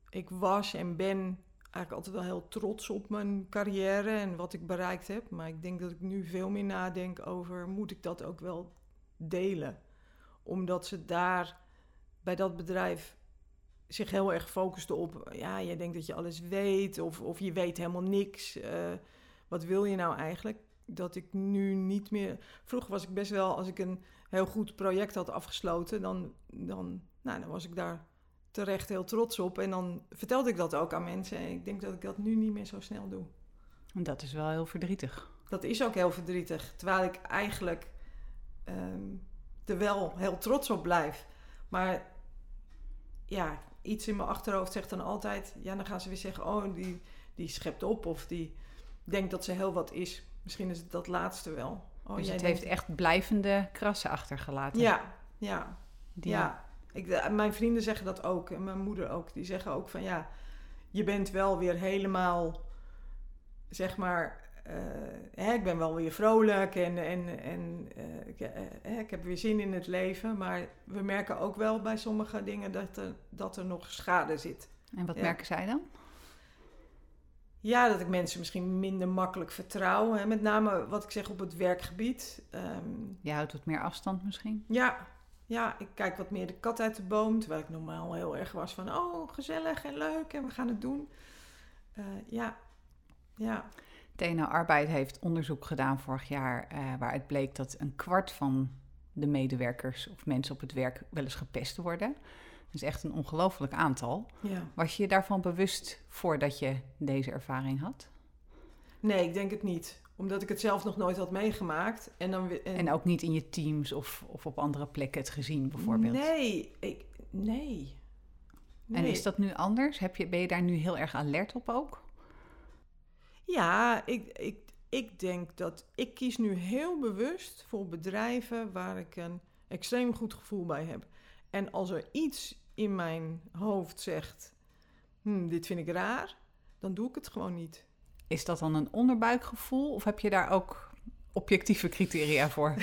ik was en ben eigenlijk altijd wel heel trots op mijn carrière en wat ik bereikt heb. Maar ik denk dat ik nu veel meer nadenk over: moet ik dat ook wel delen? Omdat ze daar bij dat bedrijf zich heel erg focusten op. Ja, je denkt dat je alles weet of, of je weet helemaal niks. Eh, wat wil je nou eigenlijk? Dat ik nu niet meer. Vroeger was ik best wel, als ik een heel goed project had afgesloten, dan, dan, nou, dan was ik daar terecht heel trots op. En dan vertelde ik dat ook aan mensen. En ik denk dat ik dat nu niet meer zo snel doe. En dat is wel heel verdrietig. Dat is ook heel verdrietig. Terwijl ik eigenlijk ehm, er wel heel trots op blijf. Maar ja, iets in mijn achterhoofd zegt dan altijd... Ja, dan gaan ze weer zeggen... Oh, die, die schept op of die denkt dat ze heel wat is. Misschien is het dat laatste wel. Oh, dus het denkt- heeft echt blijvende krassen achtergelaten. Ja, ja, Die- ja. Ik, de- mijn vrienden zeggen dat ook. En mijn moeder ook. Die zeggen ook van ja... Je bent wel weer helemaal... Zeg maar... eh, hè, ik ben wel weer vrolijk en, en, en eh, ik, eh, ik heb weer zin in het leven. Maar we merken ook wel bij sommige dingen dat er, dat er nog schade zit. En wat Ja. merken zij dan? Ja, dat ik mensen misschien minder makkelijk vertrouw. Hè. Met name wat ik zeg op het werkgebied. Ehm, Je houdt wat meer afstand misschien? ja, ja, ik kijk wat meer de kat uit de boom. Terwijl ik normaal heel erg was van... Oh, gezellig en leuk en we gaan het doen. Ja, ja. TNO Arbeid heeft onderzoek gedaan vorig jaar... eh, waaruit bleek dat een kwart van de medewerkers of mensen op het werk wel eens gepest worden. Dat is echt een ongelooflijk aantal. ja. Was je je daarvan bewust voordat je deze ervaring had? Nee, ik denk het niet. Omdat ik het zelf nog nooit had meegemaakt. En, dan, En ook niet in je teams of, of op andere plekken het gezien bijvoorbeeld? Nee, ik, nee. En Nee. is dat nu anders? Heb je, ben je daar nu heel erg alert op ook? Ja, ik, ik, ik denk dat ik kies nu heel bewust voor bedrijven waar ik een extreem goed gevoel bij heb. En als er iets in mijn hoofd zegt, "Hmm, dit vind ik raar, dan doe ik het gewoon niet. Is dat dan een onderbuikgevoel of heb je daar ook objectieve criteria voor?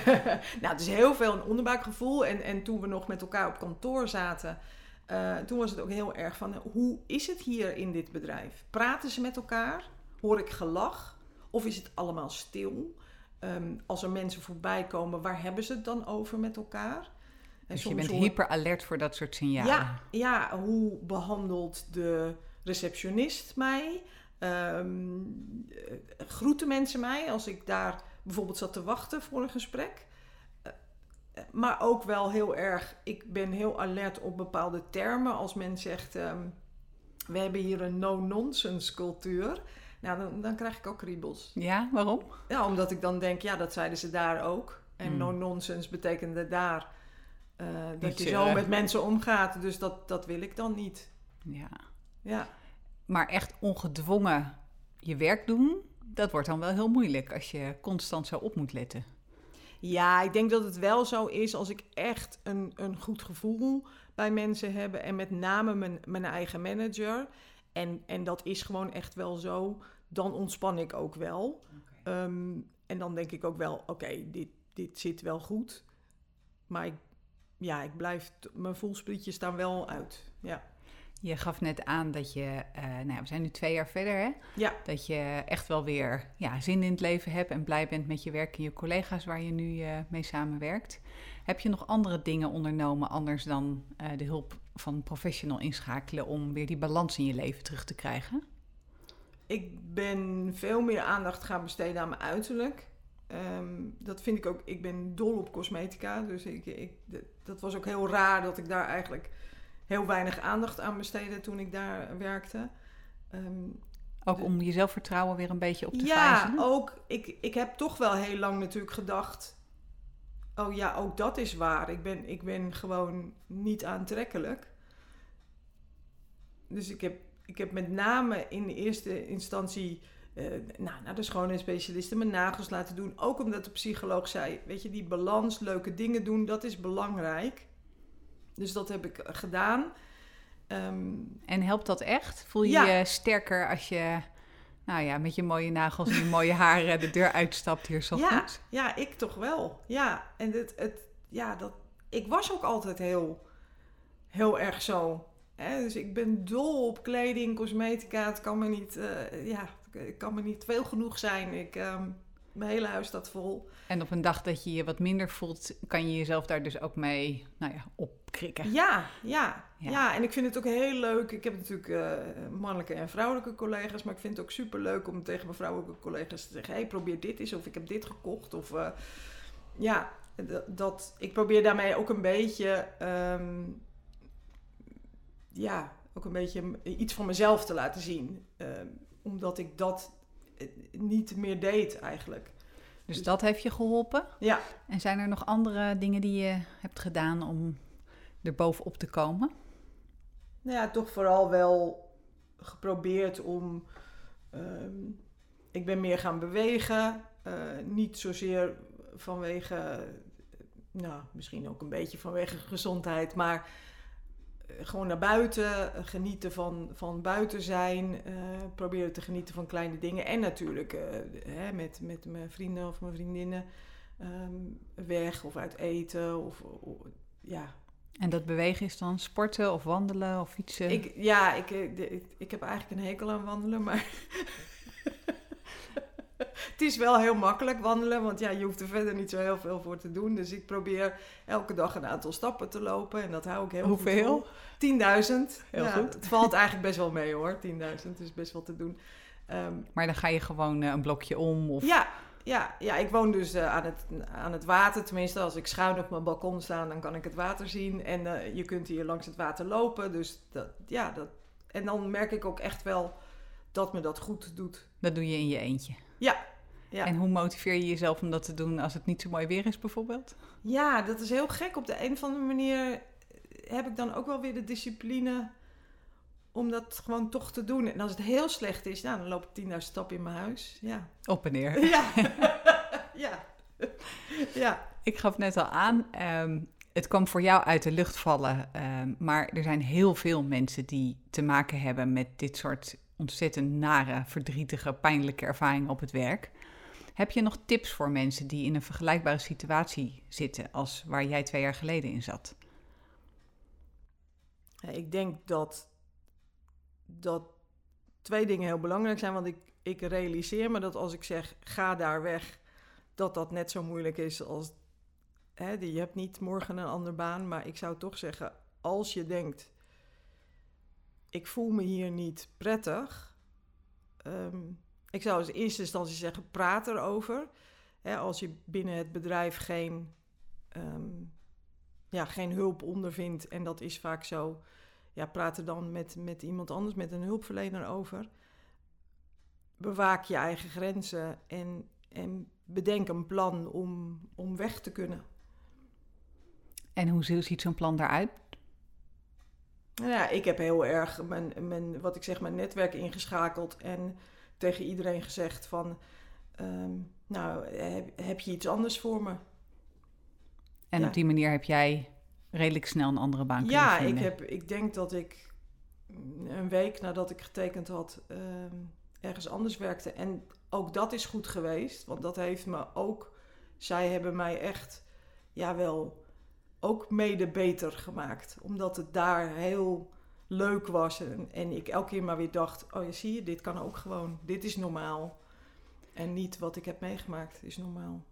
[laughs] nou, het is heel veel een onderbuikgevoel. En, en toen we nog met elkaar op kantoor zaten, eh, toen was het ook heel erg van, hoe is het hier in dit bedrijf? Praten ze met elkaar? Hoor ik gelach? Of is het allemaal stil? Ehm, als er mensen voorbij komen, waar hebben ze het dan over met elkaar? En Dus je bent hoor- hyper alert voor dat soort signalen. Ja, ja, hoe behandelt de receptionist mij? Ehm, eh, groeten mensen mij als ik daar bijvoorbeeld zat te wachten voor een gesprek? Eh, eh, maar ook wel heel erg, ik ben heel alert op bepaalde termen. Als men zegt, ehm, we hebben hier een no-nonsense cultuur. Nou, dan, dan krijg ik ook kriebels. Ja, waarom? Ja, omdat ik dan denk, ja, dat zeiden ze daar ook. En Hmm. no-nonsense betekende daar eh, dat je zo eh, met mensen omgaat. Dus dat, dat wil ik dan niet. Ja. Ja. Maar echt ongedwongen je werk doen, dat wordt dan wel heel moeilijk als je constant zo op moet letten. ja, ik denk dat het wel zo is als ik echt een, een goed gevoel bij mensen heb. En met name mijn, mijn eigen manager. En, en dat is gewoon echt wel zo. Dan ontspan ik ook wel. Ehm, en dan denk ik ook wel, oké, dit, dit zit wel goed. Maar ik, ja, ik blijf, mijn voelsprietjes staan wel uit. Ja. Je gaf net aan dat je, uh, nou ja, we zijn nu twee jaar verder, hè? Ja. Dat je echt wel weer ja, zin in het leven hebt en blij bent met je werk en je collega's waar je nu uh, mee samenwerkt. Heb je nog andere dingen ondernomen anders dan uh, de hulp van een professional inschakelen om weer die balans in je leven terug te krijgen? Ik ben veel meer aandacht gaan besteden aan mijn uiterlijk. Um, dat vind ik ook, ik ben dol op cosmetica. Dus ik, ik, dat was ook heel raar dat ik daar eigenlijk heel weinig aandacht aan besteedde toen ik daar werkte. Um, ook om je zelfvertrouwen weer een beetje op te ja? Ja, ook. Ik, ik heb toch wel heel lang natuurlijk gedacht... Oh ja, ook dat is waar. Ik ben, ik ben gewoon niet aantrekkelijk. Dus ik heb, ik heb met name in de eerste instantie... Uh, nou, naar de schoonheidsspecialisten mijn nagels laten doen. Ook omdat de psycholoog zei... Weet je, die balans, leuke dingen doen, dat is belangrijk. Dus dat heb ik gedaan. Um, en helpt dat echt? Voel je ja. je sterker als je nou ja, met je mooie nagels en je mooie haren de deur uitstapt hier zo ja, ja, ik toch wel. Ja, en het, het, ja, dat, ik was ook altijd heel, heel erg zo. Hè? Dus ik ben dol op kleding, cosmetica. Het kan me niet, uh, ja, het kan me niet veel genoeg zijn. Ik, um, mijn hele huis staat vol. En op een dag dat je je wat minder voelt, kan je jezelf daar dus ook mee nou ja, opkrikken. Ja, ja, ja, ja. En ik vind het ook heel leuk. Ik heb natuurlijk uh, mannelijke en vrouwelijke collega's. Maar ik vind het ook super leuk om tegen mijn vrouwelijke collega's te zeggen: hey, probeer dit eens. Of ik heb dit gekocht. Of uh, ja, dat, ik probeer daarmee ook een beetje. Um, ja, ook een beetje iets van mezelf te laten zien. Um, omdat ik dat niet meer deed eigenlijk. Dus dat heeft je geholpen? Ja. En zijn er nog andere dingen die je hebt gedaan om er bovenop te komen? Nou ja, toch vooral wel geprobeerd om. Uh, ik ben meer gaan bewegen. Uh, niet zozeer vanwege. Nou, misschien ook een beetje vanwege gezondheid. Maar gewoon naar buiten, genieten van, van buiten zijn, uh, proberen te genieten van kleine dingen. En natuurlijk uh, hè, met, met mijn vrienden of mijn vriendinnen um, weg of uit eten. Of, of, ja. En dat bewegen is dan sporten of wandelen of fietsen? Ik, ja, ik, ik, ik heb eigenlijk een hekel aan wandelen, maar [laughs] [laughs] het is wel heel makkelijk wandelen, want ja, je hoeft er verder niet zo heel veel voor te doen. Dus ik probeer elke dag een aantal stappen te lopen en dat hou ik heel Hoeveel? goed Hoeveel? 10.000. Heel ja, goed. Het valt eigenlijk best wel mee hoor, 10.000 is best wel te doen. Um, maar dan ga je gewoon uh, een blokje om? Of... Ja, ja, ja, ik woon dus uh, aan, het, aan het water. Tenminste, als ik schuin op mijn balkon sta, dan kan ik het water zien. En uh, je kunt hier langs het water lopen. Dus dat, ja, dat... En dan merk ik ook echt wel dat me dat goed doet. Dat doe je in je eentje? Ja, ja. En hoe motiveer je jezelf om dat te doen als het niet zo mooi weer is, bijvoorbeeld? Ja, dat is heel gek. Op de een of andere manier heb ik dan ook wel weer de discipline om dat gewoon toch te doen. En als het heel slecht is, nou, dan loop ik 10.000 stappen in mijn huis. Ja. Op en neer. Ja. [laughs] ja. ja. Ik gaf net al aan, um, het kwam voor jou uit de lucht vallen. Um, maar er zijn heel veel mensen die te maken hebben met dit soort ontzettend nare, verdrietige, pijnlijke ervaringen op het werk. Heb je nog tips voor mensen die in een vergelijkbare situatie zitten als waar jij twee jaar geleden in zat? Ik denk dat, dat twee dingen heel belangrijk zijn. Want ik, ik realiseer me dat als ik zeg ga daar weg, dat dat net zo moeilijk is als. Hè, je hebt niet morgen een andere baan. Maar ik zou toch zeggen, als je denkt, ik voel me hier niet prettig. Um, ik zou in eerste instantie zeggen, praat erover. Hè, als je binnen het bedrijf geen, um, ja, geen hulp ondervindt, en dat is vaak zo, ja, praat er dan met, met iemand anders, met een hulpverlener over. Bewaak je eigen grenzen en, en bedenk een plan om, om weg te kunnen. En hoe ziet zo'n plan daaruit? Nou ja, ik heb heel erg mijn, mijn, wat ik zeg, mijn netwerk ingeschakeld en tegen iedereen gezegd van, um, nou, heb, heb, je iets anders voor me? En ja. op die manier heb jij redelijk snel een andere baan kunnen ja, vinden? Ja, ik, heb, ik denk dat ik een week nadat ik getekend had, um, ergens anders werkte. En ook dat is goed geweest, want dat heeft me ook, zij hebben mij echt, ja wel ook mede beter gemaakt. Omdat het daar heel leuk was. En, en ik elke keer maar weer dacht: oh ja, zie je, dit kan ook gewoon. Dit is normaal. En niet wat ik heb meegemaakt is normaal.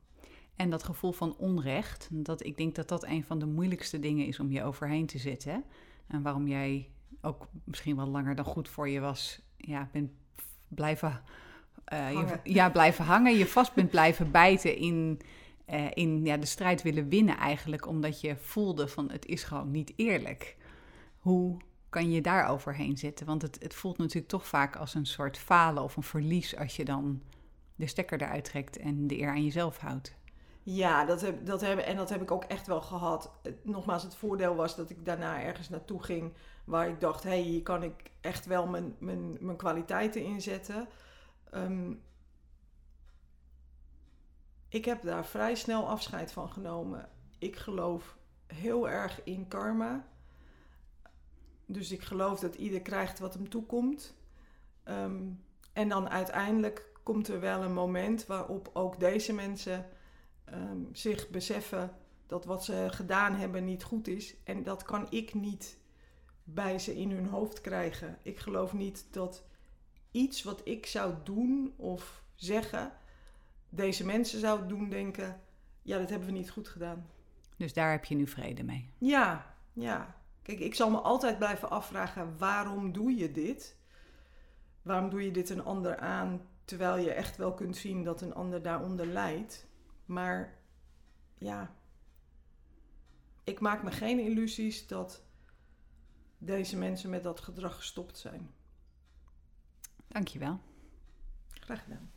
En dat gevoel van onrecht, dat, ik denk dat dat een van de moeilijkste dingen is om je overheen te zetten. En waarom jij ook misschien wel langer dan goed voor je was, ja, bent blijven, uh, je, ja, blijven hangen. Je vast bent blijven bijten in, uh, in ja, de strijd willen winnen eigenlijk, omdat je voelde van het is gewoon niet eerlijk. Hoe kan je daar overheen zetten? Want het, het voelt natuurlijk toch vaak als een soort falen of een verlies als je dan de stekker eruit trekt en de eer aan jezelf houdt. Ja, dat heb, dat en dat heb ik ook echt wel gehad. Nogmaals, het voordeel was dat ik daarna ergens naartoe ging waar ik dacht, hé, hey, hier kan ik echt wel mijn, mijn, mijn kwaliteiten inzetten. Um, ik heb daar vrij snel afscheid van genomen. Ik geloof heel erg in karma. Dus ik geloof dat ieder krijgt wat hem toekomt. Um, en dan uiteindelijk komt er wel een moment waarop ook deze mensen um, zich beseffen dat wat ze gedaan hebben niet goed is. En dat kan ik niet bij ze in hun hoofd krijgen. Ik geloof niet dat iets wat ik zou doen of zeggen, deze mensen zou doen denken: ja, dat hebben we niet goed gedaan. Dus daar heb je nu vrede mee? Ja, ja. Kijk, ik zal me altijd blijven afvragen: waarom doe je dit? Waarom doe je dit een ander aan terwijl je echt wel kunt zien dat een ander daaronder lijdt? Maar ja, ik maak me geen illusies dat deze mensen met dat gedrag gestopt zijn. Dankjewel. Graag gedaan.